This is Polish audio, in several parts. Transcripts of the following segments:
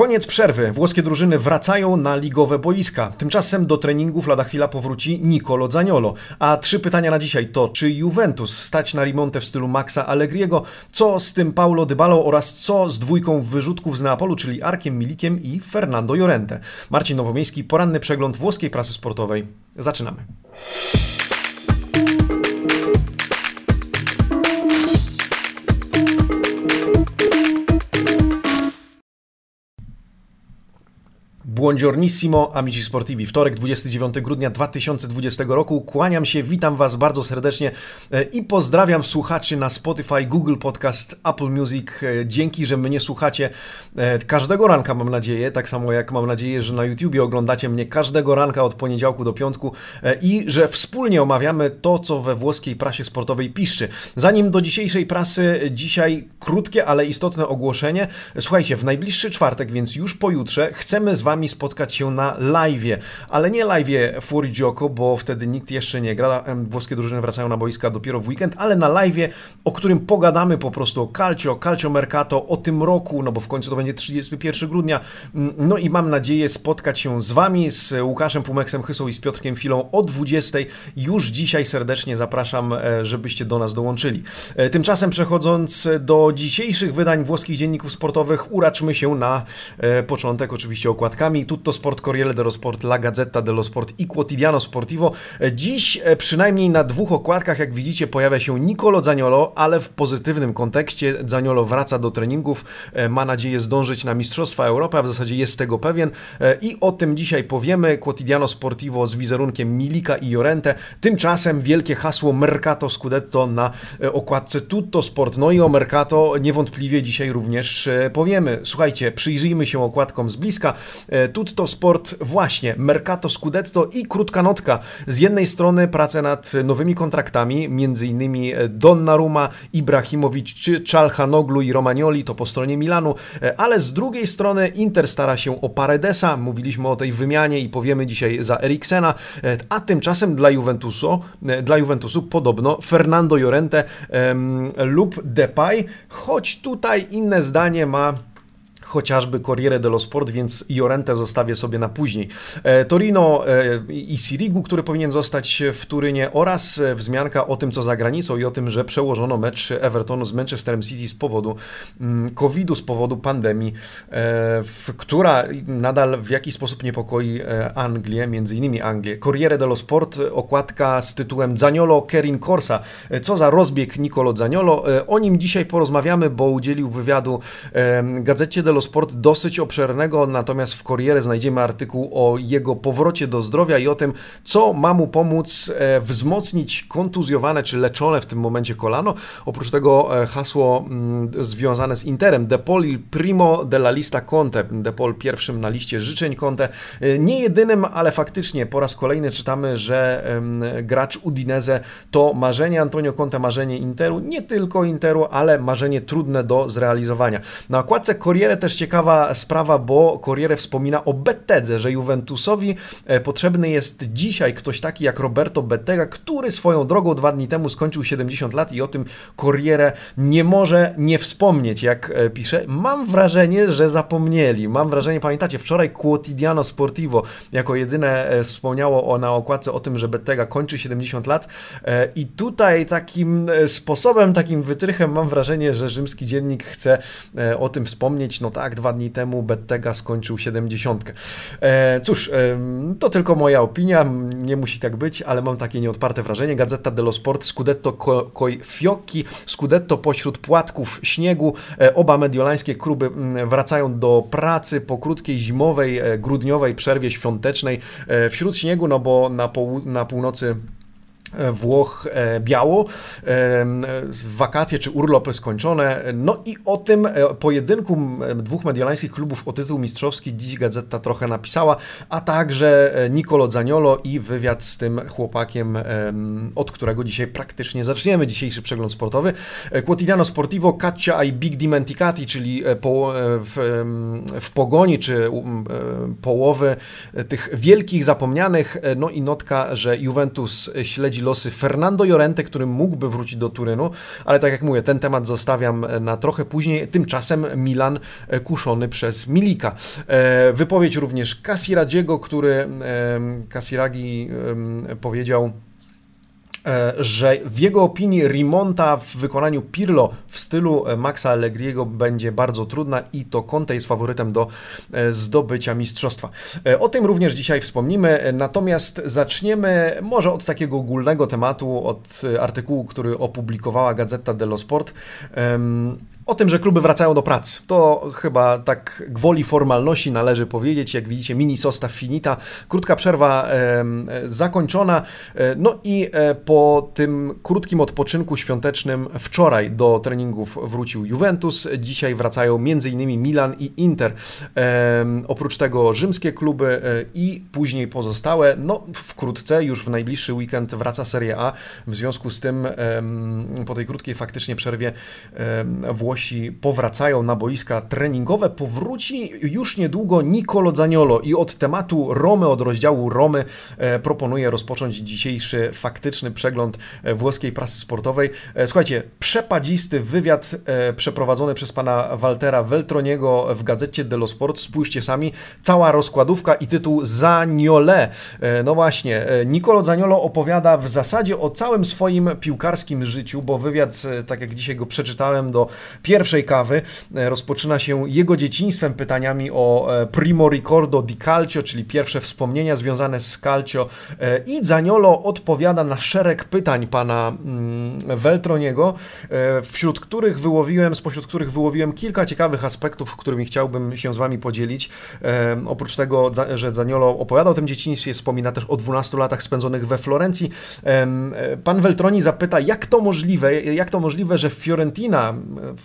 Koniec przerwy. Włoskie drużyny wracają na ligowe boiska. Tymczasem do treningów lada chwila powróci Nicolo Zaniolo. A trzy pytania na dzisiaj to, czy Juventus stać na remontę w stylu Maxa Allegriego, co z tym Paulo Dybalą oraz co z dwójką wyrzutków z Neapolu, czyli Arkiem Milikiem i Fernando Llorente. Marcin Nowomiejski, poranny przegląd włoskiej prasy sportowej. Zaczynamy. Buongiornissimo, amici sportivi. Wtorek, 29 grudnia 2020 roku. Kłaniam się, witam Was bardzo serdecznie e, i pozdrawiam słuchaczy na Spotify, Google Podcast, Apple Music. E, dzięki, że mnie słuchacie e, każdego ranka, mam nadzieję. Tak samo jak mam nadzieję, że na YouTubie oglądacie mnie każdego ranka od poniedziałku do piątku i że wspólnie omawiamy to, co we włoskiej prasie sportowej piszczy. Zanim do dzisiejszej prasy, dzisiaj krótkie, ale istotne ogłoszenie. Słuchajcie, w najbliższy czwartek, więc już pojutrze, chcemy z Wami spotkać się na live, ale nie live Fury Gioco, bo wtedy nikt jeszcze nie gra. Włoskie drużyny wracają na boiska dopiero w weekend, ale na live, o którym pogadamy po prostu o Calcio, Calcio Mercato, o tym roku, no bo w końcu to będzie 31 grudnia. Mm, no i mam nadzieję spotkać się z Wami, z Łukaszem Pumeksem Chysą i z Piotrkiem Filą o 20. Już dzisiaj serdecznie zapraszam, e, żebyście do nas dołączyli. E, tymczasem przechodząc do dzisiejszych wydań włoskich dzienników sportowych, uraczmy się na e, początek oczywiście okładkami. Tutto Sport, Corriere dello Sport, La Gazzetta dello Sport i Quotidiano Sportivo. Dziś przynajmniej na dwóch okładkach, jak widzicie, pojawia się Nicolo Zaniolo, ale w pozytywnym kontekście. Zaniolo wraca do treningów, ma nadzieję zdążyć na Mistrzostwa Europy, a w zasadzie jest tego pewien i o tym dzisiaj powiemy. Quotidiano Sportivo z wizerunkiem Milika i Jorente. Tymczasem wielkie hasło Mercato Scudetto na okładce Tutto Sport. No i o Mercato niewątpliwie dzisiaj również powiemy. Słuchajcie, przyjrzyjmy się okładkom z bliska. Tutto Sport właśnie, Mercato Scudetto i krótka notka. Z jednej strony prace nad nowymi kontraktami, między innymi Donnarumma, Ibrahimowicz czy Czalhanoglu i Romagnoli, to po stronie Milanu, ale z drugiej strony Inter stara się o Paredesa, mówiliśmy o tej wymianie i powiemy dzisiaj za Eriksena, a tymczasem dla Juventusu, dla Juventusu podobno Fernando Llorente lub Depay, choć tutaj inne zdanie ma chociażby Corriere dello Sport, więc Jorente zostawię sobie na później. E, Torino e, i Sirigu, który powinien zostać w Turynie oraz e, wzmianka o tym, co za granicą i o tym, że przełożono mecz Evertonu z Manchesterem City z powodu mm, COVID-u, z powodu pandemii, która nadal w jakiś sposób niepokoi Anglię, między innymi Anglię. Corriere dello Sport, okładka z tytułem Zaniolo Kerin Corsa. Co za rozbieg Nicolo Zaniolo. O nim dzisiaj porozmawiamy, bo udzielił wywiadu gazecie dello Sport dosyć obszernego, natomiast w Corriere znajdziemy artykuł o jego powrocie do zdrowia i o tym, co ma mu pomóc e, wzmocnić kontuzjowane czy leczone w tym momencie kolano. Oprócz tego e, hasło mm, związane z Interem, De Paul il primo della lista Conte, De Paul pierwszym na liście życzeń Conte, e, nie jedynym, ale faktycznie po raz kolejny czytamy, że gracz Udinese to marzenie Antonio Conte, marzenie Interu, nie tylko Interu, ale marzenie trudne do zrealizowania. Na okładce Corriere też też ciekawa sprawa, bo Corriere wspomina o Bettedze, że Juventusowi e, potrzebny jest dzisiaj ktoś taki jak Roberto Bettega, który swoją drogą dwa dni temu skończył 70 lat i o tym Corriere nie może nie wspomnieć, jak e, pisze. Mam wrażenie, że zapomnieli. Mam wrażenie, pamiętacie, wczoraj Quotidiano Sportivo jako jedyne e, wspomniało o, na okładce o tym, że Bettega kończy 70 lat i tutaj takim sposobem, takim wytrychem mam wrażenie, że rzymski dziennik chce o tym wspomnieć. No tak, dwa dni temu Bettega skończył 70. E, cóż, e, to tylko moja opinia, nie musi tak być, ale mam takie nieodparte wrażenie. Gazeta dello Sport, Scudetto coi fiocchi, Scudetto pośród płatków śniegu. E, oba mediolańskie kluby wracają do pracy po krótkiej zimowej, e, grudniowej przerwie świątecznej wśród śniegu, no bo na, na północy Włoch e, biało, e, wakacje czy urlopy skończone. No i o tym pojedynku dwóch mediolańskich klubów o tytuł mistrzowski dziś Gazeta trochę napisała, a także Nicolo Zaniolo i wywiad z tym chłopakiem, od którego dzisiaj praktycznie zaczniemy dzisiejszy przegląd sportowy. Quotidiano Sportivo, Caccia i Big Dimenticati, czyli po, w, w pogoni czy połowy tych wielkich zapomnianych, no i notka, że Juventus śledzi losy Fernando Llorente, który mógłby wrócić do Turynu, ale tak jak mówię, ten temat zostawiam na trochę później. Tymczasem Milan kuszony przez Milika. Wypowiedź również Casiradziego, który Casiragi powiedział E, że w jego opinii Rimonta w wykonaniu Pirlo w stylu e, Maxa Allegriego będzie bardzo trudna i to Conte jest faworytem do e, zdobycia mistrzostwa. O tym również dzisiaj wspomnimy, natomiast zaczniemy może od takiego ogólnego tematu, od artykułu, który opublikowała Gazeta dello Sport o tym, że kluby wracają do pracy. To chyba tak gwoli formalności należy powiedzieć. Jak widzicie, mini sosta finita. Krótka przerwa e, zakończona. E, no i e, po tym krótkim odpoczynku świątecznym wczoraj do treningów wrócił Juventus. Dzisiaj wracają m.in. Milan i Inter. Oprócz tego rzymskie kluby i później pozostałe. No wkrótce, już w najbliższy weekend wraca Serie A. W związku z tym po tej krótkiej faktycznie przerwie Włosi Włosi powracają na boiska treningowe, powróci już niedługo Nicolo Zaniolo i od tematu Romy, od rozdziału Romy e, proponuję rozpocząć dzisiejszy faktyczny przegląd e, włoskiej prasy sportowej. E, słuchajcie, przepadzisty wywiad przeprowadzony przez pana Waltera Veltroniego w gazecie dello Sport. Spójrzcie sami, cała rozkładówka i tytuł Zaniole. No właśnie, Nicolo Zaniolo opowiada w zasadzie o całym swoim piłkarskim życiu, bo wywiad, tak jak dzisiaj go przeczytałem do pierwszej kawy e, rozpoczyna się jego dzieciństwem, pytaniami o e, primo ricordo di calcio, czyli pierwsze wspomnienia związane z calcio e, i Zaniolo odpowiada na szereg pytań pana Veltroniego, mm, wśród których wyłowiłem, spośród których wyłowiłem kilka ciekawych aspektów, którymi chciałbym się z wami podzielić. Oprócz tego, że Zaniolo opowiada o tym dzieciństwie, wspomina też o 12 latach spędzonych we Florencji. Pan Veltroni zapyta, jak to możliwe, jak to możliwe, że Fiorentina,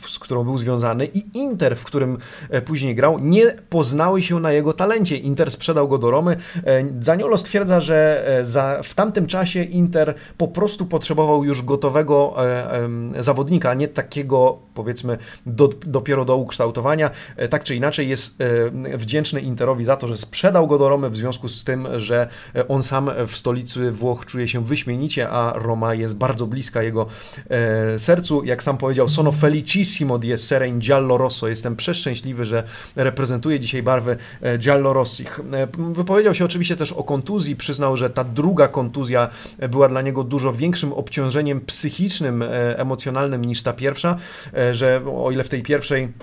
z którą był związany i Inter, w którym e, później grał, nie poznały się na jego talencie. Inter sprzedał go do Romy. E, Zaniolo stwierdza, że e, za, w tamtym czasie Inter po prostu potrzebował już gotowego zawodnika, nie takiego powiedzmy do, dopiero do ukształtowania. Tak czy inaczej jest wdzięczny Interowi za to, że sprzedał go do Romy w związku z tym, że on sam w stolicy Włoch czuje się wyśmienicie, a Roma jest bardzo bliska jego sercu. Jak sam powiedział, sono felicissimo Massimo di essere in giallo rosso. Jestem przeszczęśliwy, że reprezentuję dzisiaj barwy e, giallo rossich. E, wypowiedział się oczywiście też o kontuzji. Przyznał, że ta druga kontuzja była dla niego dużo większym obciążeniem psychicznym, e, emocjonalnym niż ta pierwsza, że o ile w tej pierwszej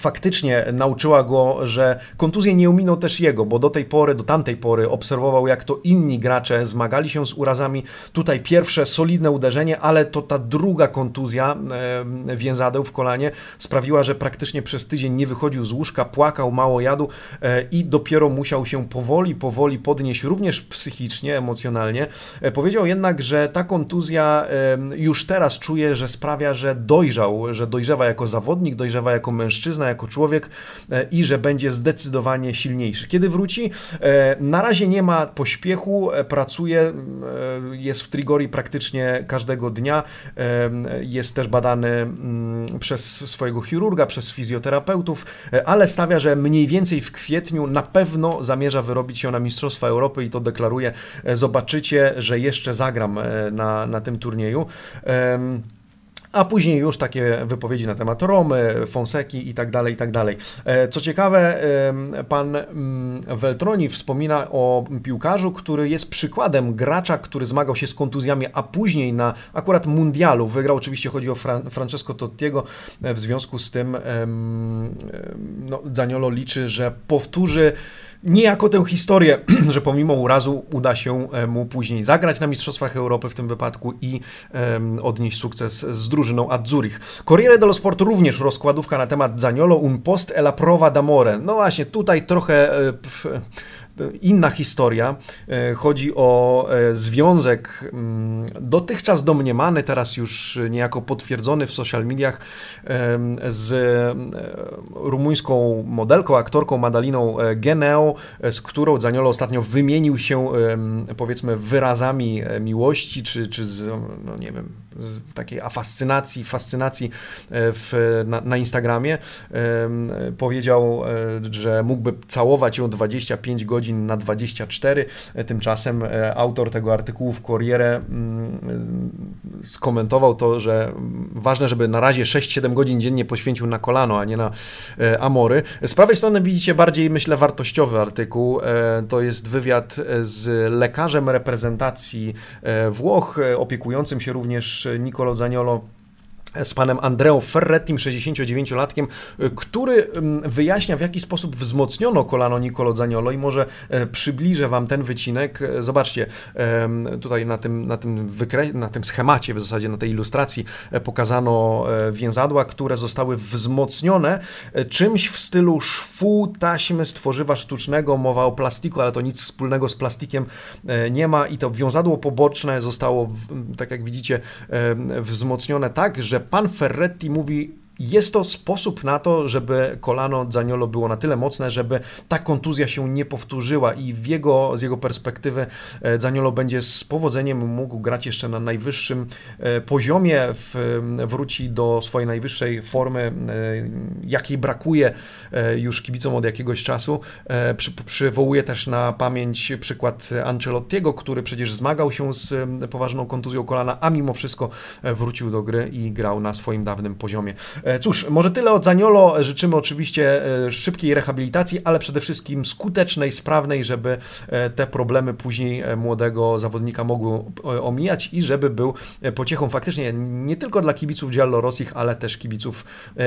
faktycznie nauczyła go, że kontuzje nie ominą też jego, bo do tej pory, do tamtej pory obserwował, jak to inni gracze zmagali się z urazami. Tutaj pierwsze solidne uderzenie, ale to ta druga kontuzja e, więzadeł w kolanie sprawiła, że praktycznie przez tydzień nie wychodził z łóżka, płakał, mało jadł e, i dopiero musiał się powoli, powoli podnieść, również psychicznie, emocjonalnie. E, powiedział jednak, że ta kontuzja już teraz czuje, że sprawia, że dojrzał, że dojrzewa jako zawodnik, dojrzewa jako mężczyzna, mężczyzna, jako człowiek e, i że będzie zdecydowanie silniejszy. Kiedy wróci, e, na razie nie ma pośpiechu, e, pracuje, jest w Trigori praktycznie każdego dnia, jest też badany przez swojego chirurga, przez fizjoterapeutów, ale stawia, że mniej więcej w kwietniu na pewno zamierza wyrobić się na Mistrzostwa Europy i to deklaruje. Zobaczycie, że jeszcze zagram na, na tym turnieju. A później już takie wypowiedzi na temat Romy, Fonseki i tak dalej, i tak dalej. E, co ciekawe, pan mm, Veltroni wspomina o piłkarzu, który jest przykładem gracza, który zmagał się z kontuzjami, a później na akurat mundialu wygrał, oczywiście chodzi o Fran Francesco Tottiego, e, w związku z tym no, Zaniolo liczy, że powtórzy niejako tę historię, że pomimo urazu uda się e, mu później zagrać na Mistrzostwach Europy w tym wypadku i um, odnieść sukces z drużyną Azzurich. Corriere dello Sport również rozkładówka na temat Zaniolo, un post e la prova d'amore. No właśnie, tutaj trochę... Inna historia. E, chodzi o e, związek mm, dotychczas domniemany, teraz już niejako potwierdzony w social mediach z e, rumuńską modelką, aktorką Madaliną Geneo, z którą Zaniolo ostatnio wymienił się powiedzmy wyrazami miłości, czy, czy z, no nie wiem, takiej afascynacji, fascynacji w, na, na Instagramie. Powiedział, że mógłby całować ją 25 godzin na 24. Tymczasem autor tego artykułu w Corriere mm, skomentował to, że ważne, żeby na razie 6-7 godzin dziennie poświęcił na kolano, a nie na amory. Z prawej strony widzicie bardziej, myślę, wartościowy artykuł. To jest wywiad z lekarzem reprezentacji Włoch, opiekującym się również Nicolo Zaniolo z panem Andreo Ferrettim, 69-latkiem, który mm, wyjaśnia, w jaki sposób wzmocniono kolano Nicolo Zaniolo i może e, przybliżę wam ten wycinek. E, zobaczcie, tutaj na tym, na tym, wykre... na tym schemacie, w zasadzie na tej ilustracji e, pokazano więzadła, które zostały wzmocnione czymś w stylu szwu taśmy z tworzywa sztucznego, mowa o plastiku, ale to nic wspólnego z plastikiem nie ma i to wiązadło poboczne zostało, tak jak widzicie, wzmocnione tak, że pan Ferretti mówi jest to sposób na to, żeby kolano Zaniolo było na tyle mocne, żeby ta kontuzja się nie powtórzyła i w jego, z jego perspektywy e, Zaniolo będzie z powodzeniem mógł grać jeszcze na najwyższym e, poziomie, w, wróci do swojej najwyższej formy, e, jakiej brakuje już kibicom od jakiegoś czasu. Przy, też na pamięć przykład Ancelottiego, który przecież zmagał się z poważną kontuzją kolana, a mimo wszystko wrócił do gry i grał na swoim dawnym poziomie. E, cóż, może tyle od Zaniolo. Życzymy oczywiście e, szybkiej rehabilitacji, ale przede wszystkim skutecznej, sprawnej, żeby e, te problemy później młodego zawodnika mogły omijać i żeby był pociechą faktycznie nie tylko dla kibiców Giallorossich, ale też kibiców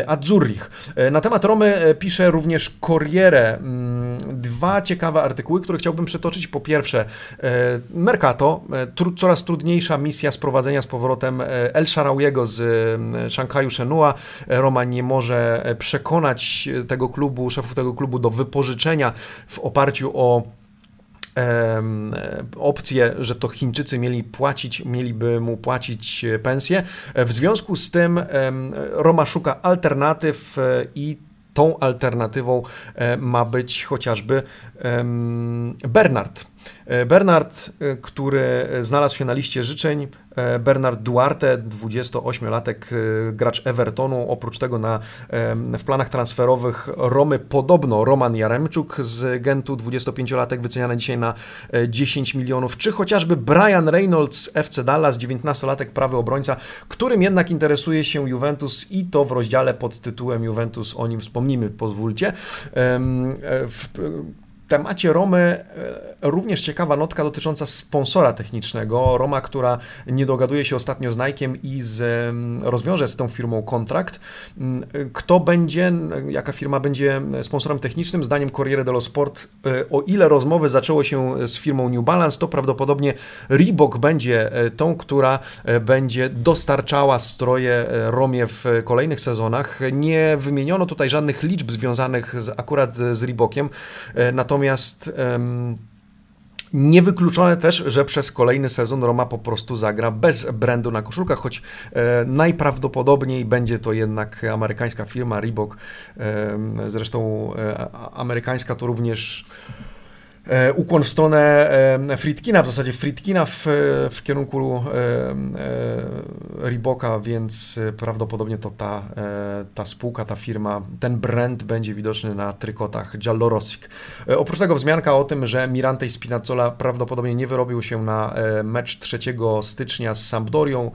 Azzurrich. Na temat Romy pisze również Corriere. Mm, dwa ciekawe artykuły, które chciałbym przetoczyć. Po pierwsze, Mercato, coraz trudniejsza misja sprowadzenia z powrotem El Sharawiego z Szanghaju Shenhua. Roma nie może przekonać tego klubu, szefów tego klubu do wypożyczenia w oparciu o opcję, że to Chińczycy mieli płacić, mieliby mu płacić pensję. W związku z tym Roma szuka alternatyw e, i tą alternatywą e, ma być chociażby Bernard. E, Bernard, e, który znalazł się na liście życzeń, Bernard Duarte, 28-latek gracz Evertonu, oprócz tego na, w planach transferowych Romy podobno Roman Jaremczuk z Gentu, 25-latek wyceniany dzisiaj na 10 milionów, czy chociażby Brian Reynolds FC Dallas, 19-latek prawy obrońca, którym jednak interesuje się Juventus i to w rozdziale pod tytułem Juventus o nim wspomnimy, pozwólcie. W temacie Romy e, również ciekawa notka dotycząca sponsora technicznego. Roma, która nie dogaduje się ostatnio z Nike'em i z, rozwiąże z tą firmą kontrakt. Mm, kto będzie, jaka firma będzie sponsorem technicznym? Zdaniem Corriere dello Sport, e, o ile rozmowy zaczęło się z firmą New Balance, to prawdopodobnie Reebok będzie e, tą, która będzie dostarczała stroje Romie w kolejnych sezonach. Nie wymieniono tutaj żadnych liczb związanych z, akurat z Reebokiem, natomiast Natomiast um, Niewykluczone też, że przez kolejny sezon Roma po prostu zagra bez brandu na koszulkach, choć e, najprawdopodobniej będzie to jednak amerykańska firma Reebok. E, zresztą e, amerykańska to również ukłon w stronę e, Fritkina, w zasadzie Fritkina w, w kierunku e, Reeboka, więc prawdopodobnie to ta, ta spółka, ta firma, ten brand będzie widoczny na trykotach Giallorossik. Oprócz tego wzmianka o tym, że Mirante Spinazzola prawdopodobnie nie wyrobił się na mecz 3 stycznia z Sampdorią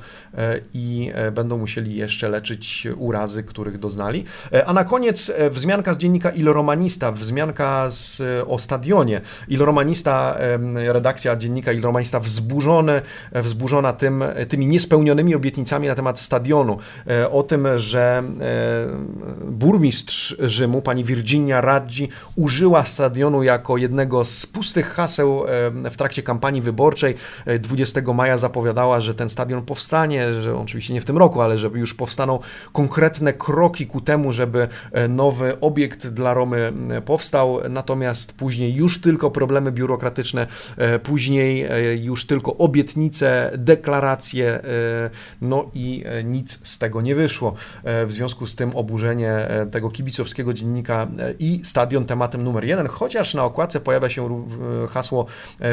i będą musieli jeszcze leczyć urazy, których doznali. A na koniec wzmianka z dziennika Il Romanista, wzmianka z, o stadionie. Ilromanista, redakcja dziennika Ilromanista wzburzone, wzburzona tym, tymi niespełnionymi obietnicami na temat stadionu. E, o tym, że e, burmistrz Rzymu, pani Virginia Raggi, użyła stadionu jako jednego z pustych haseł w trakcie kampanii wyborczej. 20 e, maja zapowiadała, że ten stadion powstanie, że oczywiście nie w tym roku, ale żeby już powstaną konkretne kroki ku temu, żeby nowy obiekt dla Romy powstał. Natomiast później już tylko tylko problemy biurokratyczne, później już tylko obietnice, deklaracje, no i nic z tego nie wyszło. W związku z tym oburzenie tego kibicowskiego dziennika i stadion tematem numer jeden, chociaż na okładce pojawia się hasło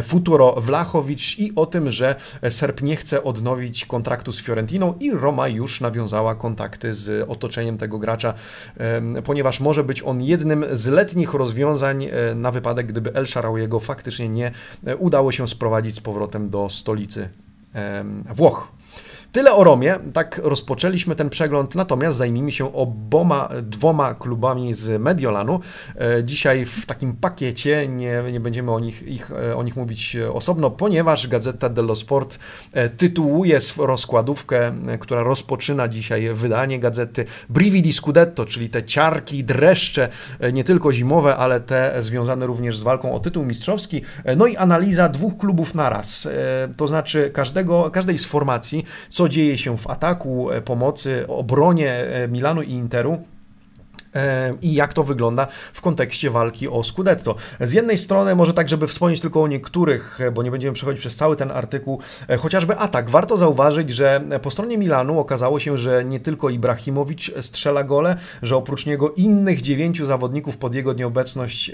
Futuro Wlachowicz i o tym, że Serb nie chce odnowić kontraktu z Fiorentiną i Roma już nawiązała kontakty z otoczeniem tego gracza, ponieważ może być on jednym z letnich rozwiązań e, na wypadek, gdyby El Sharawiego faktycznie nie udało się sprowadzić z powrotem do stolicy Włoch. Tyle o Romie, tak rozpoczęliśmy ten przegląd, natomiast zajmijmy się oboma, dwoma klubami z Mediolanu. E, dzisiaj w takim pakiecie, nie, nie będziemy o nich, ich, e, o nich mówić osobno, ponieważ Gazeta dello Sport e, tytułuje rozkładówkę, która rozpoczyna dzisiaj wydanie gazety Brividi Scudetto, czyli te ciarki, dreszcze, nie tylko zimowe, ale te związane również z walką o tytuł mistrzowski, no i analiza dwóch klubów naraz, to znaczy każdego, każdej z formacji, co co dzieje się w ataku, e, pomocy, obronie e, Milanu i Interu i jak to wygląda w kontekście walki o Scudetto. Z jednej strony, może tak, żeby wspomnieć tylko o niektórych, bo nie będziemy przechodzić przez cały ten artykuł, e, chociażby atak. Warto zauważyć, że po stronie Milanu okazało się, że nie tylko Ibrahimowicz strzela gole, że oprócz niego innych dziewięciu zawodników pod jego nieobecność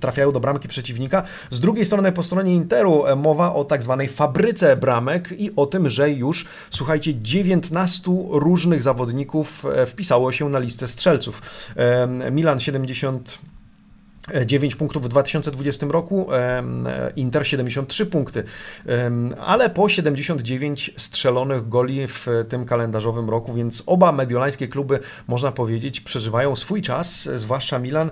trafiają do bramki przeciwnika. Z drugiej strony, po stronie Interu e, mowa o tak zwanej fabryce bramek i o tym, że już, słuchajcie, 19 różnych zawodników e, wpisało się na listę strzelców. Milan 70 9 punktów w 2020 roku, Inter 73 punkty, ale po 79 strzelonych goli w tym kalendarzowym roku, więc oba mediolańskie kluby, można powiedzieć, przeżywają swój czas, zwłaszcza Milan.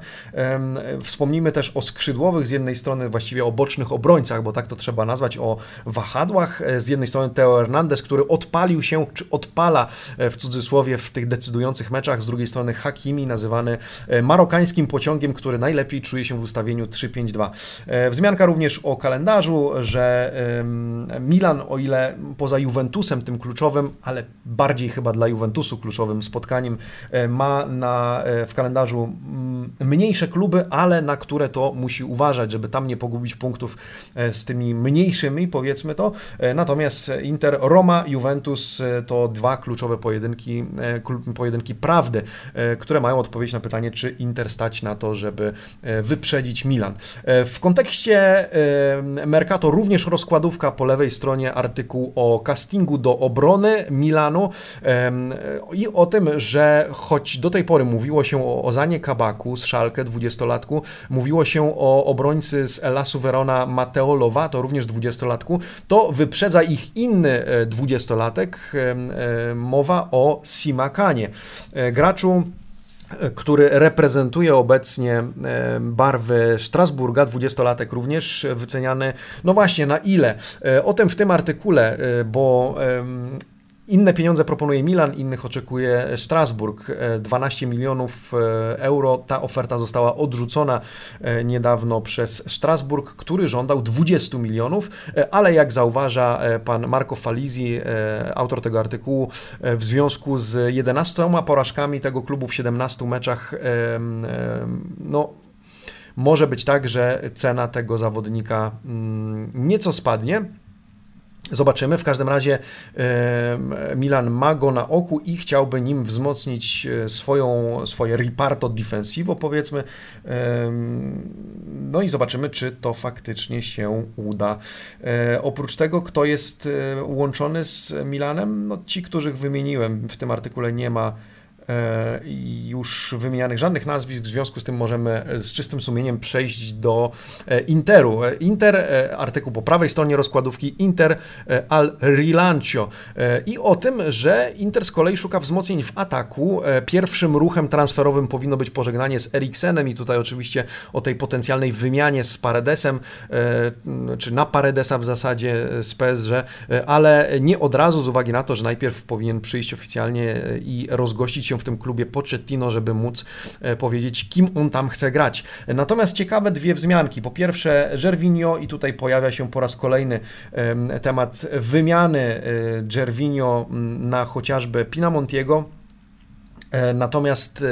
Wspomnijmy też o skrzydłowych, z jednej strony właściwie o bocznych obrońcach, bo tak to trzeba nazwać, o wahadłach. Z jednej strony Teo Hernandez, który odpalił się, czy odpala e, w cudzysłowie w tych decydujących meczach, z drugiej strony Hakimi, nazywany e, marokańskim pociągiem, który najlepiej czuje się w ustawieniu 3-5-2. E, wzmianka również o kalendarzu, że Milan, o ile poza Juventusem tym kluczowym, ale bardziej chyba dla Juventusu kluczowym spotkaniem, e, ma na, e, w kalendarzu mm, mniejsze kluby, ale na które to musi uważać, żeby tam nie pogubić punktów z tymi mniejszymi, powiedzmy to. Natomiast Inter, Roma, Juventus to dwa kluczowe pojedynki, pojedynki prawdy, które mają odpowiedzieć na pytanie, czy Inter stać na to, żeby wyprzedzić Milan. E, w kontekście e, Mercato również rozkładówka po lewej stronie artykuł o castingu do obrony Milanu i o tym, że choć do tej pory mówiło się o Ozanie Kabaku z Szalkę, 20-latku, mówiło się o obrońcy z Elasu Verona Mateo Lovato, również 20-latku, to wyprzedza ich inny 20-latek, e, mowa o Simakanie. Graczu który reprezentuje obecnie e, barwy Strasburga, 20-latek również wyceniany, no właśnie, na ile? E, o tym w tym artykule, e, bo inne pieniądze proponuje Milan, innych oczekuje Strasburg. 12 milionów euro. Ta oferta została odrzucona niedawno przez Strasburg, który żądał 20 milionów, ale jak zauważa pan Marco Falizi, autor tego artykułu, w związku z 11 porażkami tego klubu w 17 meczach, no może być tak, że cena tego zawodnika mm, nieco spadnie. Zobaczymy. W każdym razie Milan ma go na oku i chciałby nim wzmocnić e, swoją, swoje riparto difensivo, powiedzmy. No i zobaczymy, czy to faktycznie się uda. E, oprócz tego, kto jest e, łączony z Milanem? No ci, których wymieniłem. W tym artykule nie ma już wymienianych żadnych nazwisk, w związku z tym możemy z czystym sumieniem przejść do e, Interu. E, Inter, artykuł po prawej stronie rozkładówki, Inter al rilancio i o tym, że Inter z kolei szuka wzmocnień w ataku. Pierwszym ruchem transferowym powinno być pożegnanie z Eriksenem i tutaj oczywiście o tej potencjalnej wymianie z Paredesem, czy na Paredesa w zasadzie z PSG, ale nie od razu z uwagi na to, że najpierw powinien przyjść oficjalnie i rozgościć się w tym klubie Pochettino, żeby móc e, powiedzieć, kim on tam chce grać. Natomiast ciekawe dwie wzmianki. Po pierwsze, Gervinho i tutaj pojawia się po raz kolejny temat wymiany e, Gervinho na chociażby Pinamontiego natomiast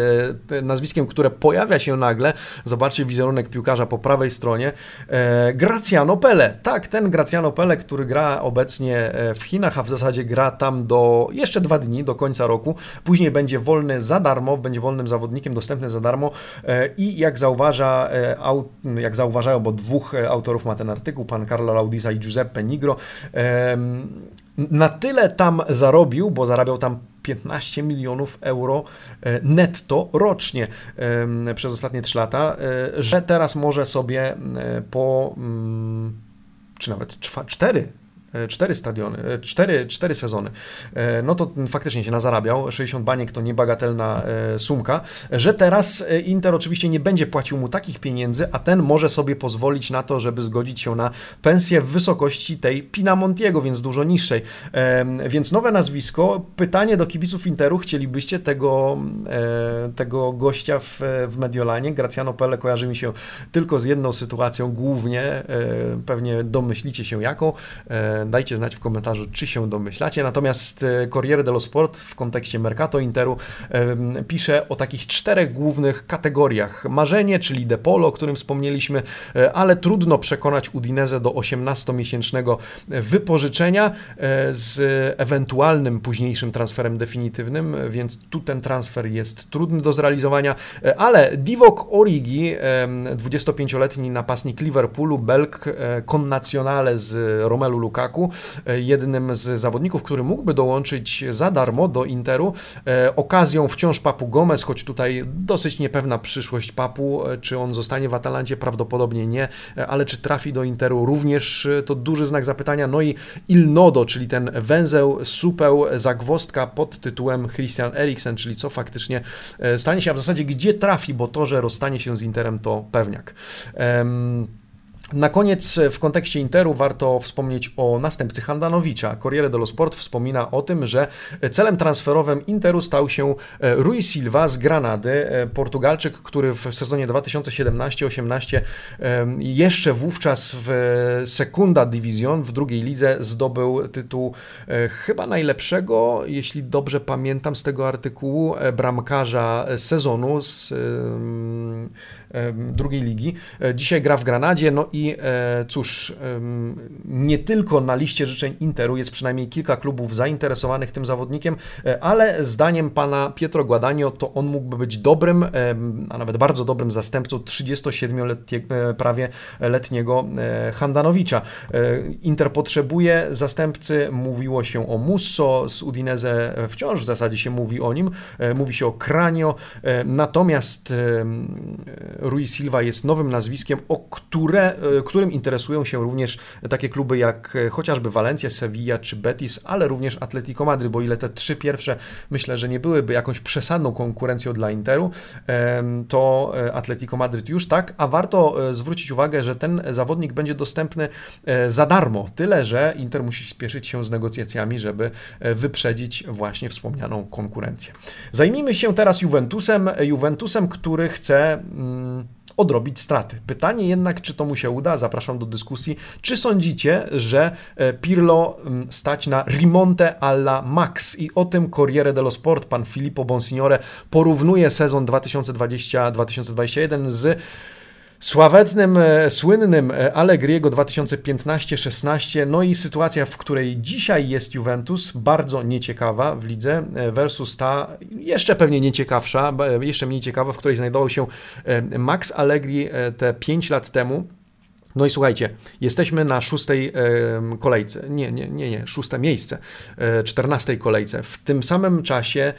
e, nazwiskiem, które pojawia się nagle, zobaczcie wizerunek piłkarza po prawej stronie, e, Graciano Pele. Tak, ten Graciano Pele, który gra obecnie w Chinach, a w zasadzie gra tam do jeszcze dwa dni, do końca roku. Później będzie wolny za darmo, będzie wolnym zawodnikiem, dostępny za darmo i jak zauważa, jak zauważają, bo dwóch autorów ma ten artykuł, pan Carlo Laudisa i Giuseppe Nigro, na tyle tam zarobił, bo zarabiał tam 15 milionów euro e, netto rocznie przez ostatnie 3 lata, e, że teraz może sobie e, po, mm, czy nawet 4 E, cztery stadiony, e, cztery, cztery sezony, e, no to faktycznie się nazarabiał. 60 baniek to niebagatelna sumka, że teraz Inter oczywiście nie będzie płacił mu takich pieniędzy, a ten może sobie pozwolić na to, żeby zgodzić się na pensję w wysokości tej Pinamontiego, więc dużo niższej. Więc nowe nazwisko. Pytanie do kibiców Interu, chcielibyście tego, tego gościa w, w Mediolanie? Graciano Pelle kojarzy mi się tylko z jedną sytuacją głównie, pewnie domyślicie się jaką Dajcie znać w komentarzu, czy się domyślacie. Natomiast e, Corriere dello Sport w kontekście Mercato Interu pisze o takich czterech głównych kategoriach. Marzenie, czyli Depolo, o którym wspomnieliśmy, e, ale trudno przekonać Udinese do 18-miesięcznego wypożyczenia e, z ewentualnym późniejszym transferem definitywnym, więc tu ten transfer jest trudny do zrealizowania, ale Divok Origi, 25-letni napastnik Liverpoolu, Belk, connazionale z Romelu Lukaku, Lukaku, e, jednym z zawodników, który mógłby dołączyć za darmo do Interu. E, okazją wciąż Papu Gomez, choć tutaj dosyć niepewna przyszłość Papu, e, czy on zostanie w Atalancie, prawdopodobnie nie, ale czy trafi do Interu również to duży znak zapytania. No i Il Nodo, czyli ten węzeł, supeł, zagwostka pod tytułem Christian Eriksen, czyli co faktycznie stanie się, a w zasadzie gdzie trafi, bo to, że rozstanie się z Interem to pewniak. Um, na koniec w kontekście Interu warto wspomnieć o następcy Handanowicza. Corriere dello Sport wspomina o tym, że celem transferowym Interu stał się e, Rui Silva z Granady, e, Portugalczyk, który w sezonie 2017-18 jeszcze wówczas w Sekunda Division, w drugiej lidze zdobył tytuł e, chyba najlepszego, jeśli dobrze pamiętam z tego artykułu, bramkarza sezonu z drugiej ligi. E, dzisiaj gra w Granadzie, no i e, cóż, nie tylko na liście życzeń Interu jest przynajmniej kilka klubów zainteresowanych tym zawodnikiem, e, ale zdaniem pana Pietro Guadagno to on mógłby być dobrym, a nawet bardzo dobrym zastępcą 37-letniego prawie letniego Handanowicza. Inter potrzebuje zastępcy, mówiło się o Musso z Udinese, wciąż w zasadzie się mówi o nim, mówi się o Kranio, natomiast Rui Silva jest nowym nazwiskiem, o które, e, którym interesują się również takie kluby jak e, chociażby Valencia, Sevilla czy Betis, ale również Atletico Madryt, bo ile te trzy pierwsze myślę, że nie byłyby jakąś przesadną konkurencją dla Interu, to e, Atletico Madryt już tak, a warto zwrócić uwagę, że ten zawodnik będzie dostępny za darmo, tyle że Inter musi spieszyć się z negocjacjami, żeby wyprzedzić właśnie wspomnianą konkurencję. Zajmijmy się teraz Juventusem, Juventusem, który chce mm, odrobić straty. Pytanie jednak, czy to mu się uda, zapraszam do dyskusji. Czy sądzicie, że e, Pirlo mm, stać na rimonte alla max? I o tym Corriere dello Sport, pan Filippo Bonsignore porównuje sezon 2020-2021 z Sławetnym, e, słynnym e, Allegriego 2015-16, no i sytuacja, w której dzisiaj jest Juventus, bardzo nieciekawa w lidze versus ta jeszcze pewnie nieciekawsza, jeszcze mniej ciekawa, w której znajdował się Max Allegri te 5 lat temu. No i słuchajcie, jesteśmy na szóstej kolejce, nie, nie, nie, nie, szóste miejsce, e, czternastej kolejce. W tym samym czasie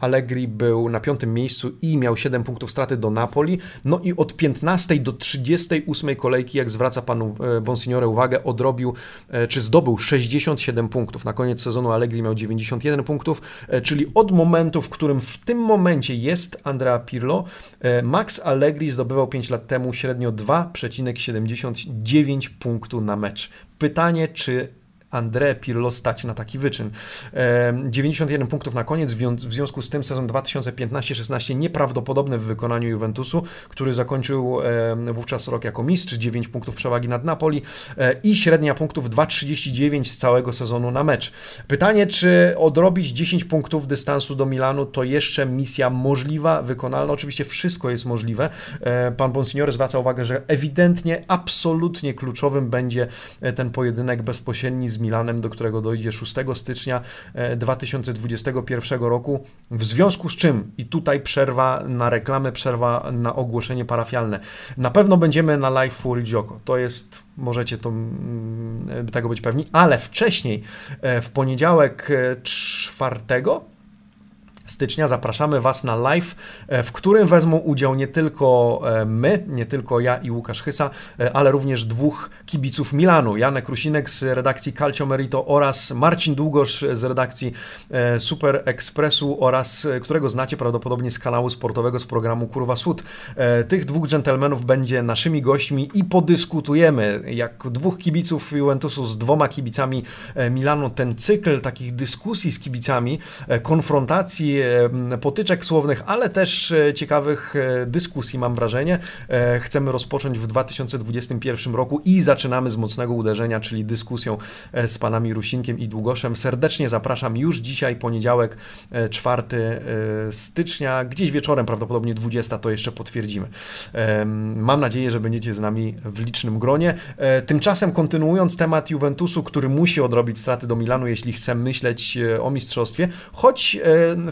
Allegri był na piątym miejscu i miał 7 punktów straty do Napoli. No i od 15 do 38 kolejki, jak zwraca panu e, Bonsignore uwagę, odrobił, e, czy zdobył 67 punktów. Na koniec sezonu Allegri miał 91 punktów, czyli od momentu, w którym w tym momencie jest Andrea Pirlo, Max Allegri zdobywał 5 lat temu średnio 2 2,79 punktu na mecz. Pytanie, czy André Pirlo stać na taki wyczyn. 91 punktów na koniec, w związku z tym sezon 2015-16 nieprawdopodobny w wykonaniu Juventusu, który zakończył wówczas rok jako mistrz, 9 punktów przewagi nad Napoli e, i średnia punktów 2,39 z całego sezonu na mecz. Pytanie, czy odrobić 10 punktów dystansu do Milanu to jeszcze misja możliwa, wykonalna? Oczywiście wszystko jest możliwe. E, pan Bonsignore zwraca uwagę, że ewidentnie, absolutnie kluczowym będzie e, ten pojedynek bezpośredni z Milanem, do którego dojdzie 6 stycznia 2021 roku. W związku z czym, i tutaj przerwa na reklamę, przerwa na ogłoszenie parafialne. Na pewno będziemy na live Fury Joko. To jest, możecie to, mm, tego być pewni, ale wcześniej, e, w poniedziałek e, czwartego stycznia. Zapraszamy Was na live, e, w którym wezmą udział nie tylko e, my, nie tylko ja i Łukasz Chysa, e, ale również dwóch kibiców Milanu, Janek Rusinek z redakcji Calcio Merito oraz Marcin Długosz z redakcji Super Expressu oraz którego znacie prawdopodobnie z kanału sportowego z programu Kurwa Sud. Tych dwóch dżentelmenów będzie naszymi gośćmi i podyskutujemy. Jak dwóch kibiców Juventusu z dwoma kibicami Milanu ten cykl takich dyskusji z kibicami, konfrontacji potyczek słownych, ale też e, ciekawych e, dyskusji, mam wrażenie. E, chcemy rozpocząć w 2021 roku i zaczynamy z mocnego uderzenia, czyli dyskusją z panami Rusinkiem i Długoszem. Serdecznie zapraszam już dzisiaj, poniedziałek, 4 stycznia, gdzieś wieczorem, prawdopodobnie 20, to jeszcze potwierdzimy. Mam nadzieję, że będziecie z nami w licznym gronie. Tymczasem kontynuując temat Juventusu, który musi odrobić straty do Milanu, jeśli chce myśleć o mistrzostwie, choć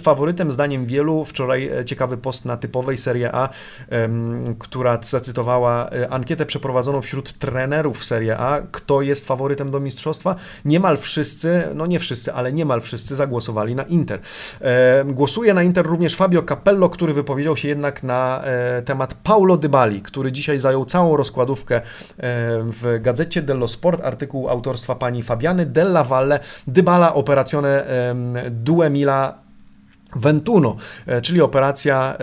faworytem zdaniem wielu. Wczoraj e, ciekawy post na typowej Serie A, która zacytowała e, ankietę przeprowadzoną wśród trenerów Serie A, kto jest faworytem do mistrzostwa. Niemal wszyscy, no nie wszyscy, ale niemal wszyscy zagłosowali na Inter. Głosuje na Inter również Fabio Capello, który wypowiedział się jednak na e, temat Paulo Dybali, który dzisiaj zajął całą rozkładówkę w gazecie dello Sport, artykuł autorstwa pani Fabiany Della Valle, Dybala operazione Due Mila Ventuno, e, czyli operacja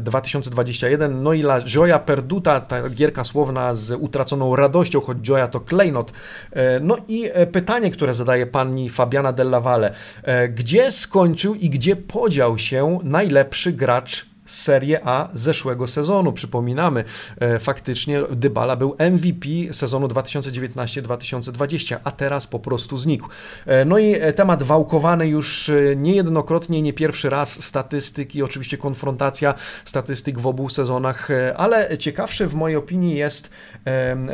2021, no i la Gioia Perduta, ta gierka słowna z utraconą radością, choć Gioia to klejnot. E, no i e, pytanie, które zadaje pani Fabiana Della Valle. Gdzie skończył i gdzie podział się najlepszy gracz Serie A zeszłego sezonu. Przypominamy, e, faktycznie Dybala był MVP sezonu 2019-2020, a teraz po prostu znikł. E, no i e, temat wałkowany już niejednokrotnie, nie pierwszy raz, statystyk i oczywiście konfrontacja statystyk w obu sezonach, ale ciekawszy w mojej opinii jest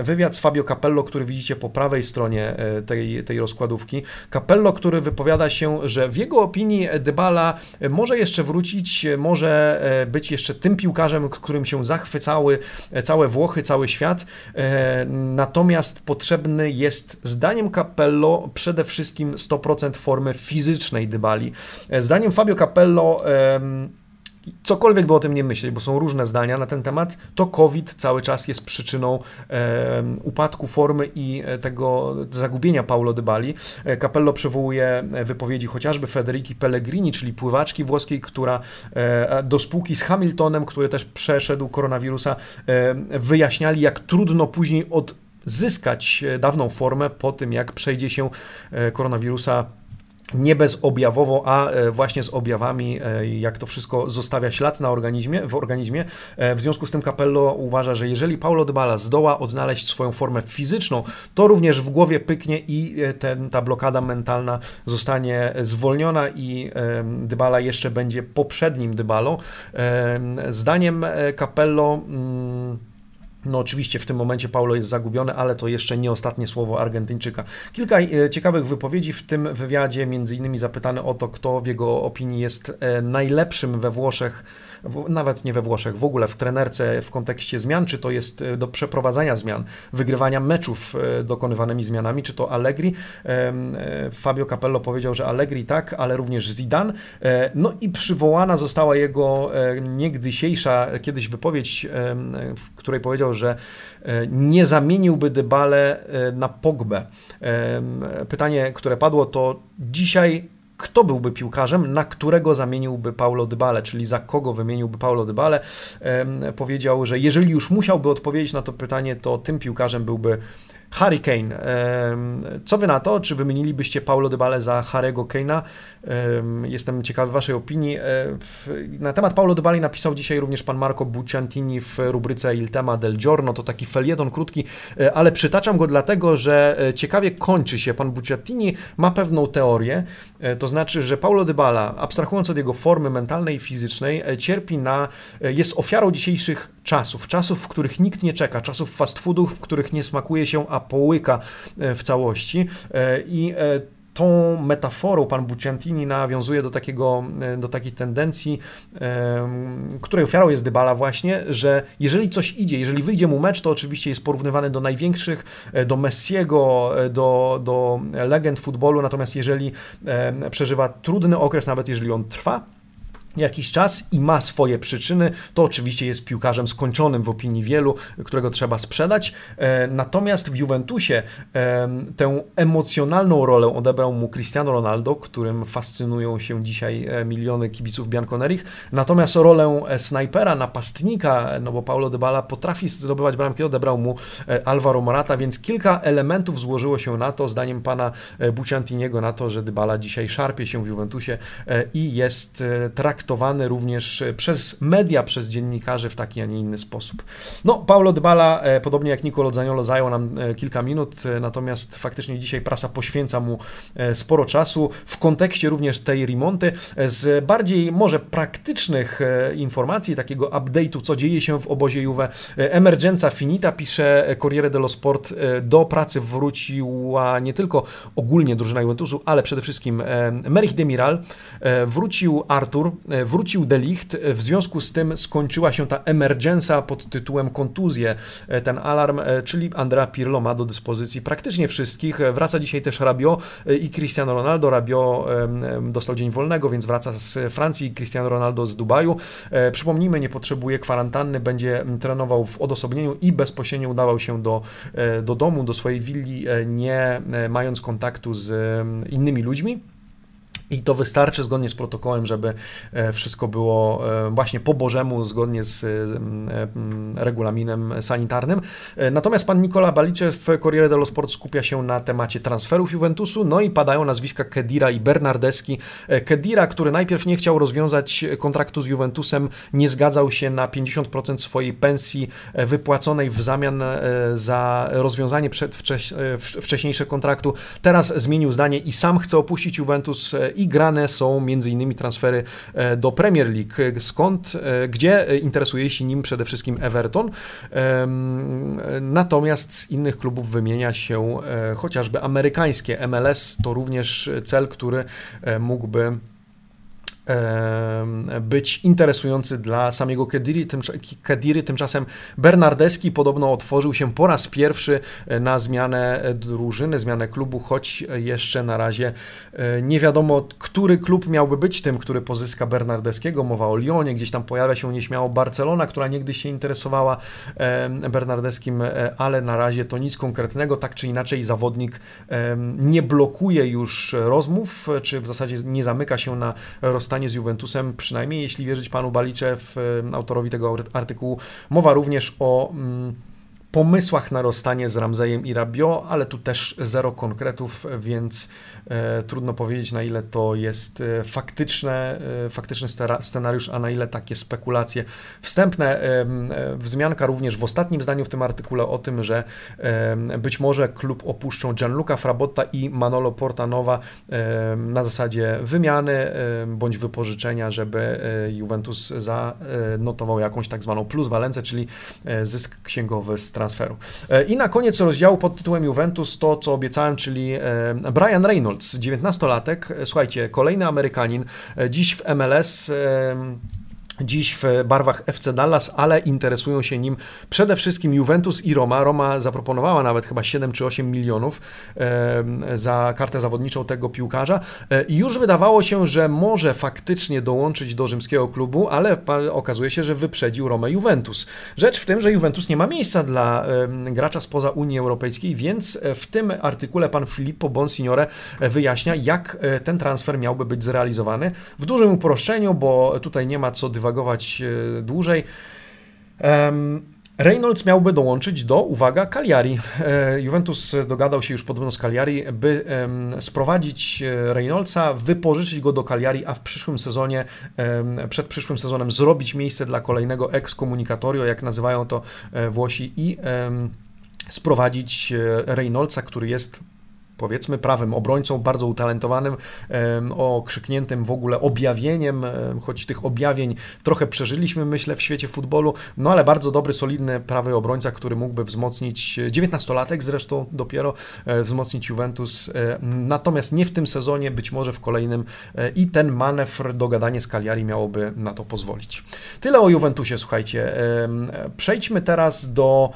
wywiad z Fabio Capello, który widzicie po prawej stronie tej, tej rozkładówki. Capello, który wypowiada się, że w jego opinii Dybala może jeszcze wrócić, może być jeszcze tym piłkarzem, którym się zachwycały e, całe Włochy, cały świat. E, natomiast potrzebny jest, zdaniem Capello, przede wszystkim 100% formy fizycznej Dybali. E, zdaniem Fabio Capello cokolwiek by o tym nie myśleć, bo są różne zdania na ten temat, to COVID cały czas jest przyczyną e, upadku formy i e, tego zagubienia Paulo Dybali. E, Capello przywołuje wypowiedzi chociażby Federiki Pellegrini, czyli pływaczki włoskiej, która e, do spółki z Hamiltonem, który też przeszedł koronawirusa, e, wyjaśniali, jak trudno później odzyskać e, dawną formę po tym, jak przejdzie się koronawirusa nie bezobjawowo, a e, właśnie z objawami, e, jak to wszystko zostawia ślad na organizmie, w organizmie. E, w związku z tym Capello uważa, że jeżeli Paulo Dybala zdoła odnaleźć swoją formę fizyczną, to również w głowie pyknie i ten, ta blokada mentalna zostanie zwolniona i Dybala jeszcze będzie poprzednim Dybalą. Zdaniem Capello mm, no oczywiście w tym momencie Paulo jest zagubiony, ale to jeszcze nie ostatnie słowo Argentyńczyka. Kilka e, ciekawych wypowiedzi w tym wywiadzie, między innymi zapytany o to, kto w jego opinii jest e, najlepszym we Włoszech nawet nie we Włoszech, w ogóle w trenerce w kontekście zmian, czy to jest e, do przeprowadzania zmian, wygrywania meczów dokonywanymi zmianami, czy to Allegri. Fabio Capello powiedział, że Allegri tak, ale również Zidane. No i przywołana została jego niegdysiejsza kiedyś wypowiedź, w której powiedział, że nie zamieniłby Dybale na Pogbę. Pytanie, które padło to dzisiaj kto byłby piłkarzem, na którego zamieniłby Paulo Dybale, czyli za kogo wymieniłby Paulo Dybale. Powiedział, że jeżeli już musiałby odpowiedzieć na to pytanie, to tym piłkarzem byłby Harry Kane. Co wy na to? Czy wymienilibyście Paulo Dybala za Harry'ego Kane'a? Jestem ciekawy waszej opinii. E, na temat Paulo Dybali napisał dzisiaj również pan Marco Bucciantini w rubryce Il tema del giorno. To taki felieton krótki, e, ale przytaczam go dlatego, że e, ciekawie kończy się. Pan Bucciantini ma pewną teorię, to znaczy, że Paulo Dybala, abstrahując od jego formy mentalnej i fizycznej, cierpi na, jest ofiarą dzisiejszych czasów, czasów, w których nikt nie czeka, czasów fast foodów, w których nie smakuje się, a połyka w całości. I tą metaforą pan Bucciantini nawiązuje do, takiego, e, do takiej tendencji, której ofiarą jest Dybala właśnie, że jeżeli coś idzie, jeżeli wyjdzie mu mecz, to oczywiście jest porównywany do największych, e, do Messiego, e, do, do legend futbolu, natomiast jeżeli przeżywa trudny okres, nawet jeżeli on trwa, jakiś czas i ma swoje przyczyny, to oczywiście jest piłkarzem skończonym w opinii wielu, którego trzeba sprzedać. E, natomiast w Juventusie tę emocjonalną rolę odebrał mu Cristiano Ronaldo, którym fascynują się dzisiaj e, miliony kibiców Bianconerich. Natomiast rolę e, snajpera, napastnika, no bo Paulo Dybala potrafi zdobywać bramki, odebrał mu Alvaro Morata, więc kilka elementów złożyło się na to, zdaniem pana Buciantiniego, na to, że Dybala dzisiaj szarpie się w Juventusie i jest traktowany traktowany również e, przez media, przez dziennikarzy w taki, a nie inny sposób. No, Paulo Dybala, e, podobnie jak Nicolo Zaniolo, zajął nam e, kilka minut, natomiast faktycznie dzisiaj prasa poświęca mu sporo czasu w kontekście również tej remonty. Z bardziej może praktycznych informacji, takiego update'u, co dzieje się w obozie Juve. Emergenza finita, pisze Corriere dello Sport. Do pracy wróciła nie tylko ogólnie drużyna Juventusu, ale przede wszystkim Merich Demiral. Wrócił Artur, wrócił Delicht, w związku z tym skończyła się ta emergenza pod tytułem kontuzje, ten alarm, czyli Andrea Pirlo ma do dyspozycji praktycznie wszystkich. Wraca dzisiaj też Rabio i Cristiano Ronaldo. Rabio dostał dzień wolnego, więc wraca z Francji, Cristiano Ronaldo z Dubaju. E, przypomnijmy, nie potrzebuje kwarantanny, będzie trenował w odosobnieniu i bezpośrednio udawał się do, e, do domu, do swojej willi, e, nie mając kontaktu z innymi ludźmi. I to wystarczy zgodnie z protokołem, żeby e, wszystko było e, właśnie po Bożemu, zgodnie z e, regulaminem sanitarnym. Natomiast pan Nikola Balicze w Corriere dello Sport skupia się na temacie transferów Juventusu, no i padają nazwiska Kedira i Bernardeski. Kedira, który najpierw nie chciał rozwiązać kontraktu z Juventusem, nie zgadzał się na 50% swojej pensji wypłaconej w zamian za rozwiązanie wcześniejszego kontraktu. Teraz zmienił zdanie i sam chce opuścić Juventus i grane są m.in. transfery e, do Premier League, skąd, e, gdzie interesuje się nim przede wszystkim Everton. Natomiast z innych klubów wymienia się e, chociażby amerykańskie MLS, to również cel, który mógłby być interesujący dla samego Kediri. Kediri. Tymczasem Bernardeski podobno otworzył się po raz pierwszy e, na zmianę drużyny, zmianę klubu, choć jeszcze na razie e, nie wiadomo, który klub miałby być tym, który pozyska Bernardeskiego. Mowa o Lyonie, gdzieś tam pojawia się nieśmiało Barcelona, która niegdyś się interesowała Bernardeskim, e, ale na razie to nic konkretnego. Tak czy inaczej, zawodnik nie blokuje już rozmów, czy w zasadzie nie zamyka się na rozstanie z Juventusem, przynajmniej jeśli wierzyć panu Baliczew, autorowi tego artykułu. Mowa również o mm, pomysłach na rozstanie z Ramzejem i Rabio, ale tu też zero konkretów, więc trudno powiedzieć na ile to jest e, faktyczne, e, faktyczny scenariusz, a na ile takie spekulacje wstępne. E, wzmianka również w ostatnim zdaniu w tym artykule o tym, że być może klub opuszczą Gianluca Frabotta i Manolo Portanowa na zasadzie wymiany bądź wypożyczenia, żeby e, Juventus zanotował jakąś tak zwaną pluswalencję, czyli e, zysk księgowy z transferu. E, I na koniec rozdziału pod tytułem Juventus to, co obiecałem, czyli e, Brian Reynolds, 19-latek. E, słuchajcie, kolejny Amerykanin, dziś w MLS dziś w barwach FC Dallas, ale interesują się nim przede wszystkim Juventus i Roma. Roma zaproponowała nawet chyba 7 czy 8 milionów za kartę zawodniczą tego piłkarza e, i już wydawało się, że może faktycznie dołączyć do rzymskiego klubu, ale okazuje się, że wyprzedził Romę Juventus. Rzecz w tym, że Juventus nie ma miejsca dla gracza spoza Unii Europejskiej, więc w tym artykule pan Filippo Bonsignore wyjaśnia, jak e, ten transfer miałby być zrealizowany. W dużym uproszczeniu, bo tutaj nie ma co dywagować e, dłużej. Reynolds miałby dołączyć do, uwaga, Cagliari. E, Juventus dogadał się już podobno z Cagliari, by sprowadzić e, Reynoldsa, wypożyczyć go do Cagliari, a w przyszłym sezonie, przed przyszłym sezonem zrobić miejsce dla kolejnego excomunicatorio, jak nazywają to Włosi, i sprowadzić Reynoldsa, który jest powiedzmy prawym obrońcą, bardzo utalentowanym, okrzykniętym w ogóle objawieniem, choć tych objawień trochę przeżyliśmy, myślę, w świecie futbolu, no ale bardzo dobry, solidny prawy obrońca, który mógłby wzmocnić, 19-latek zresztą dopiero, e, wzmocnić Juventus, e, natomiast nie w tym sezonie, być może w kolejnym e, i ten manewr, dogadanie z Cagliari miałoby na to pozwolić. Tyle o Juventusie, słuchajcie. Przejdźmy teraz do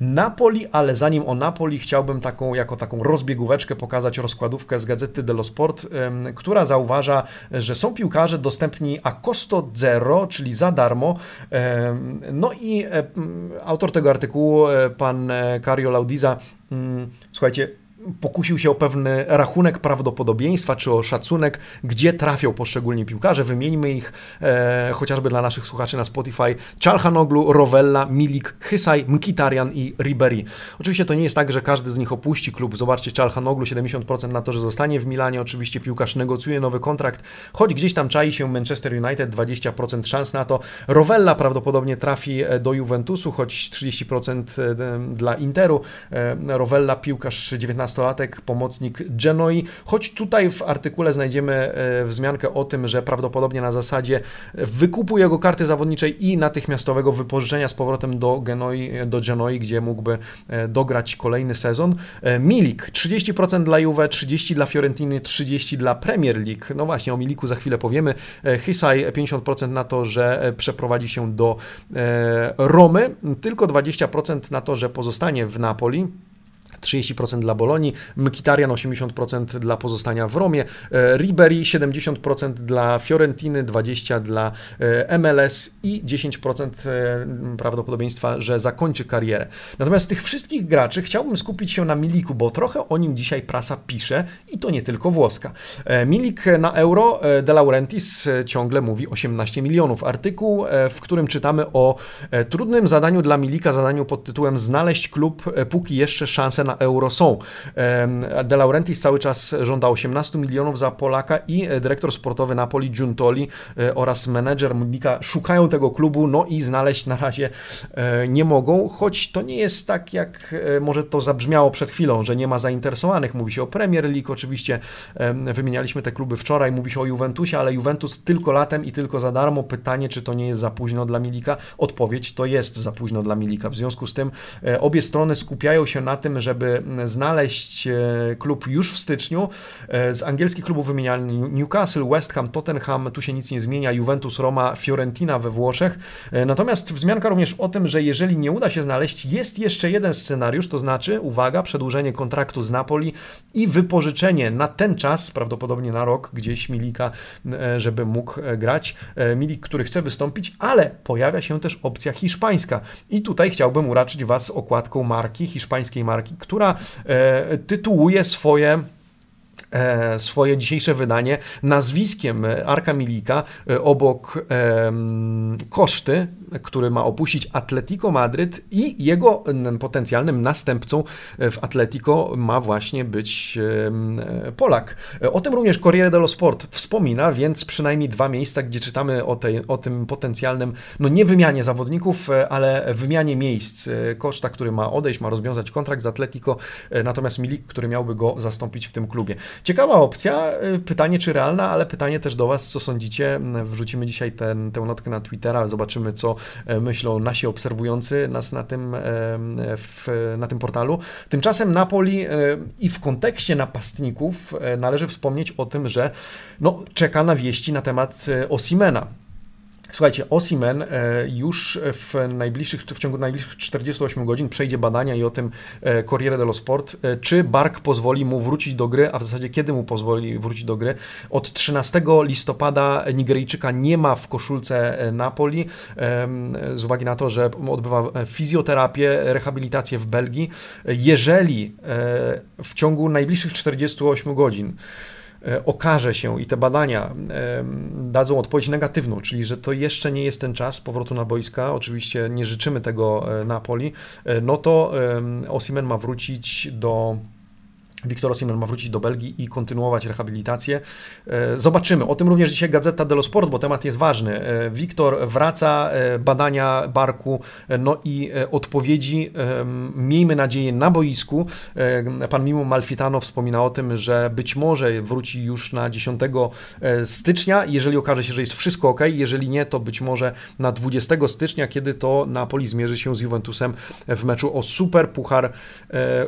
Napoli, ale zanim o Napoli chciałbym taką, jako taką rozbiegóweczkę pokazać rozkładówkę z gazety dello Sport, która zauważa, że są piłkarze dostępni a costo zero, czyli za darmo. No i autor tego artykułu, e, pan e, Cario Laudiza, mm, słuchajcie, pokusił się o pewny rachunek prawdopodobieństwa, czy o szacunek, gdzie trafią poszczególni piłkarze. Wymieńmy ich e, chociażby dla naszych słuchaczy na Spotify. Czalhanoglu, Rovella, Milik, Hysaj, Mkitarian i Ribery. Oczywiście to nie jest tak, że każdy z nich opuści klub. Zobaczcie, Czalhanoglu 70% na to, że zostanie w Milanie. Oczywiście piłkarz negocjuje nowy kontrakt, choć gdzieś tam czai się Manchester United, 20% szans na to. Rovella prawdopodobnie trafi e, do Juventusu, choć 30% e, dla Interu. E, Rovella, piłkarz 19 nastolatek, pomocnik Genoi, choć tutaj w artykule znajdziemy e, wzmiankę o tym, że prawdopodobnie na zasadzie wykupu jego karty zawodniczej i natychmiastowego wypożyczenia z powrotem do Genoi, do Genoi gdzie mógłby e, dograć kolejny sezon. E, Milik 30% dla Juve, 30% dla Fiorentiny, 30% dla Premier League. No właśnie, o Miliku za chwilę powiemy. Hisaj 50% na to, że przeprowadzi się do Romy, tylko 20% na to, że pozostanie w Napoli. 30% dla Bolonii, Mkhitaryan 80% dla pozostania w Romie, e, Ribery 70% dla Fiorentiny, 20% dla e, MLS i 10% e, prawdopodobieństwa, że zakończy karierę. Natomiast tych wszystkich graczy chciałbym skupić się na Miliku, bo trochę o nim dzisiaj prasa pisze i to nie tylko włoska. Milik na euro, De Laurentiis ciągle mówi 18 milionów. Artykuł, w którym czytamy o trudnym zadaniu dla Milika, zadaniu pod tytułem znaleźć klub, póki jeszcze szanse na euro są. De Laurentiis cały czas żąda 18 milionów za Polaka i dyrektor sportowy Napoli Giuntoli e, oraz menedżer Mudnika szukają tego klubu, no i znaleźć na razie e, nie mogą, choć to nie jest tak, jak e, może to zabrzmiało przed chwilą, że nie ma zainteresowanych. Mówi się o Premier League, oczywiście wymienialiśmy te kluby wczoraj, mówi się o Juventusie, ale Juventus tylko latem i tylko za darmo. Pytanie, czy to nie jest za późno dla Milika? Odpowiedź to jest za późno dla Milika. W związku z tym obie strony skupiają się na tym, żeby żeby znaleźć e, klub już w styczniu. E, z angielskich klubów wymieniany Newcastle, West Ham, Tottenham, tu się nic nie zmienia, Juventus, Roma, Fiorentina we Włoszech. E, natomiast wzmianka również o tym, że jeżeli nie uda się znaleźć, jest jeszcze jeden scenariusz, to znaczy, uwaga, przedłużenie kontraktu z Napoli i wypożyczenie na ten czas, prawdopodobnie na rok, gdzieś Milika, żeby mógł grać. Milik, który chce wystąpić, ale pojawia się też opcja hiszpańska. I tutaj chciałbym uraczyć Was okładką marki, hiszpańskiej marki, która e, tytułuje swoje swoje dzisiejsze wydanie nazwiskiem Arka Milika e, obok Koszty, który ma opuścić Atletico Madryt i jego potencjalnym następcą w Atletico ma właśnie być Polak. O tym również Corriere dello Sport wspomina, więc przynajmniej dwa miejsca, gdzie czytamy o, tej, o tym potencjalnym, no nie wymianie zawodników, e, ale wymianie miejsc. Koszta, który ma odejść, ma rozwiązać kontrakt z Atletico, natomiast Milik, który miałby go zastąpić w tym klubie. Ciekawa opcja, y, pytanie czy realna, ale pytanie też do Was, co sądzicie. Wrzucimy dzisiaj ten, tę notkę na Twittera, zobaczymy, co e, myślą nasi obserwujący nas na tym, e, w, na tym portalu. Tymczasem Napoli e, i w kontekście napastników należy wspomnieć o tym, że no, czeka na wieści na temat Osimena. Słuchajcie, Osimen e, już w najbliższych, w ciągu najbliższych 48 godzin przejdzie badania i o tym e, Corriere dello Sport, e, czy Bark pozwoli mu wrócić do gry, a w zasadzie kiedy mu pozwoli wrócić do gry. Od 13 listopada Nigeryjczyka nie ma w koszulce Napoli z uwagi na to, że odbywa fizjoterapię, rehabilitację w Belgii. Jeżeli w ciągu najbliższych 48 godzin okaże się i te badania dadzą odpowiedź negatywną, czyli że to jeszcze nie jest ten czas powrotu na boiska, oczywiście nie życzymy tego Napoli, no to Osimen ma wrócić do Wiktor Osimhen ma wrócić do Belgii i kontynuować rehabilitację. E, zobaczymy. O tym również dzisiaj Gazeta dello Sport, bo temat jest ważny. E, Wiktor wraca, e, badania barku, no i odpowiedzi, miejmy nadzieję, na boisku. Pan Mimo Malfitano wspomina o tym, że być może wróci już na 10 stycznia, jeżeli okaże się, że jest wszystko ok. Jeżeli nie, to być może na 20 stycznia, kiedy to Napoli zmierzy się z Juventusem w meczu o Super Puchar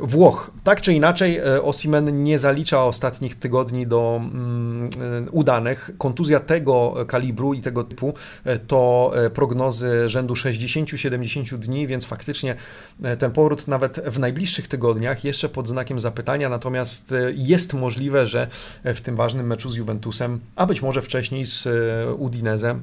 Włoch. Tak czy inaczej, Osimen nie zalicza ostatnich tygodni do mm, udanych. Kontuzja tego kalibru i tego typu e, to e, prognozy rzędu 60-70 dni, więc faktycznie e, ten powrót nawet w najbliższych tygodniach jeszcze pod znakiem zapytania, natomiast jest możliwe, że w tym ważnym meczu z Juventusem, a być może wcześniej z Udinese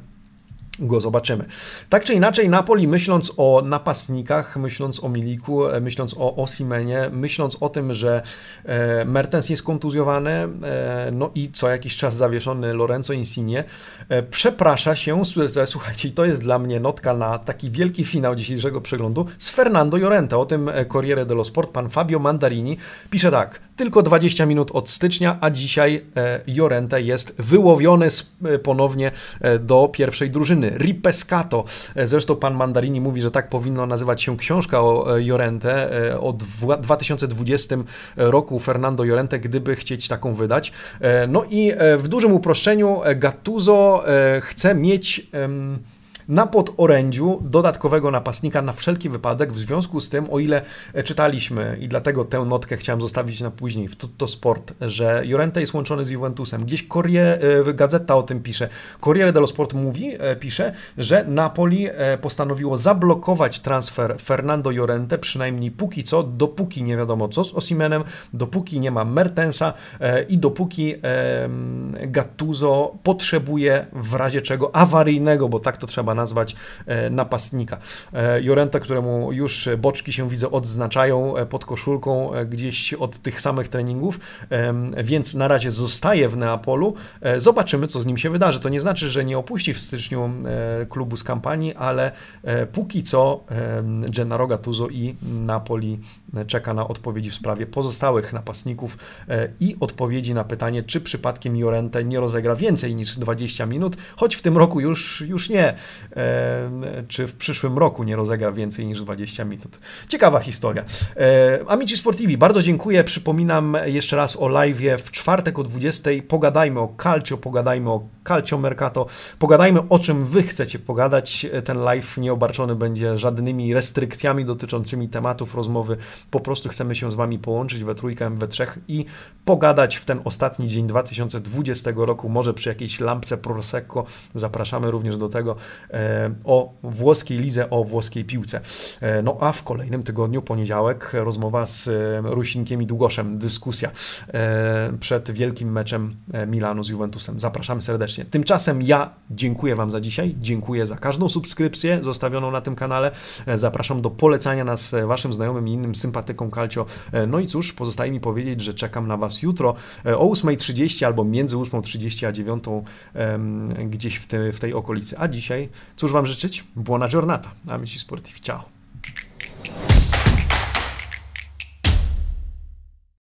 go zobaczymy. Tak czy inaczej, Napoli, myśląc o napastnikach, myśląc o Miliku, e, myśląc o Osimenie, myśląc o tym, że e, Mertens jest kontuzjowany, e, no i co jakiś czas zawieszony Lorenzo Insigne, przeprasza się, słuchajcie, to jest dla mnie notka na taki wielki finał dzisiejszego przeglądu, z Fernando Llorente. O tym Corriere dello Sport pan Fabio Mandarini pisze tak, tylko 20 minut od stycznia, a dzisiaj Llorente jest wyłowiony ponownie do pierwszej drużyny. Ripescato. E, zresztą pan Mandarini mówi, że tak powinno nazywać się książka o e, Jorente e, o 2020 roku Fernando Jorente, gdyby chcieć taką wydać. No i w dużym uproszczeniu Gattuso chce mieć na podorędziu dodatkowego napastnika na wszelki wypadek, w związku z tym, o ile czytaliśmy i dlatego tę notkę chciałem zostawić na później w Tutto Sport, że Jorente jest łączony z Juventusem, gdzieś Corriere, Gazeta o tym pisze, Corriere dello Sport mówi, e, pisze, że Napoli e, postanowiło zablokować transfer Fernando Jorente, przynajmniej póki co, dopóki nie wiadomo co z Osimenem, dopóki nie ma Mertensa e, i dopóki Gattuso potrzebuje w razie czego awaryjnego, bo tak to trzeba nazwać e, napastnika. E, Jorenta, któremu już boczki się widzę odznaczają e, pod koszulką gdzieś od tych samych treningów, więc na razie zostaje w Neapolu. Zobaczymy, co z nim się wydarzy. To nie znaczy, że nie opuści w styczniu klubu z kampanii, ale póki co Gennaro Gattuso i Napoli czeka na odpowiedzi w sprawie pozostałych napastników i odpowiedzi na pytanie, czy przypadkiem Jorente nie rozegra więcej niż 20 minut, choć w tym roku już, już nie czy w przyszłym roku nie rozegra więcej niż 20 minut. Ciekawa historia. Amici Sportivi, bardzo dziękuję. Przypominam jeszcze raz o live w czwartek o 20. Pogadajmy o Calcio, pogadajmy o Calcio Mercato, pogadajmy o czym Wy chcecie pogadać. Ten live nie obarczony będzie żadnymi restrykcjami dotyczącymi tematów rozmowy. Po prostu chcemy się z Wami połączyć we trójkę, we trzech i pogadać w ten ostatni dzień 2020 roku, może przy jakiejś lampce Prosecco. Zapraszamy również do tego. E, o włoskiej lidze, o włoskiej piłce. E, no a w kolejnym tygodniu, poniedziałek, rozmowa z e, Rusinkiem i Długoszem, dyskusja przed wielkim meczem Milanu z Juventusem. Zapraszamy serdecznie. Tymczasem ja dziękuję Wam za dzisiaj, dziękuję za każdą subskrypcję zostawioną na tym kanale. Zapraszam do polecania nas Waszym znajomym i innym sympatykom Calcio. No i cóż, pozostaje mi powiedzieć, że czekam na Was jutro o 8.30 albo między 8.30 a 9.00 gdzieś w, te, w tej okolicy. A dzisiaj Cóż Wam życzyć? Buona giornata, amici sportivi, ciao.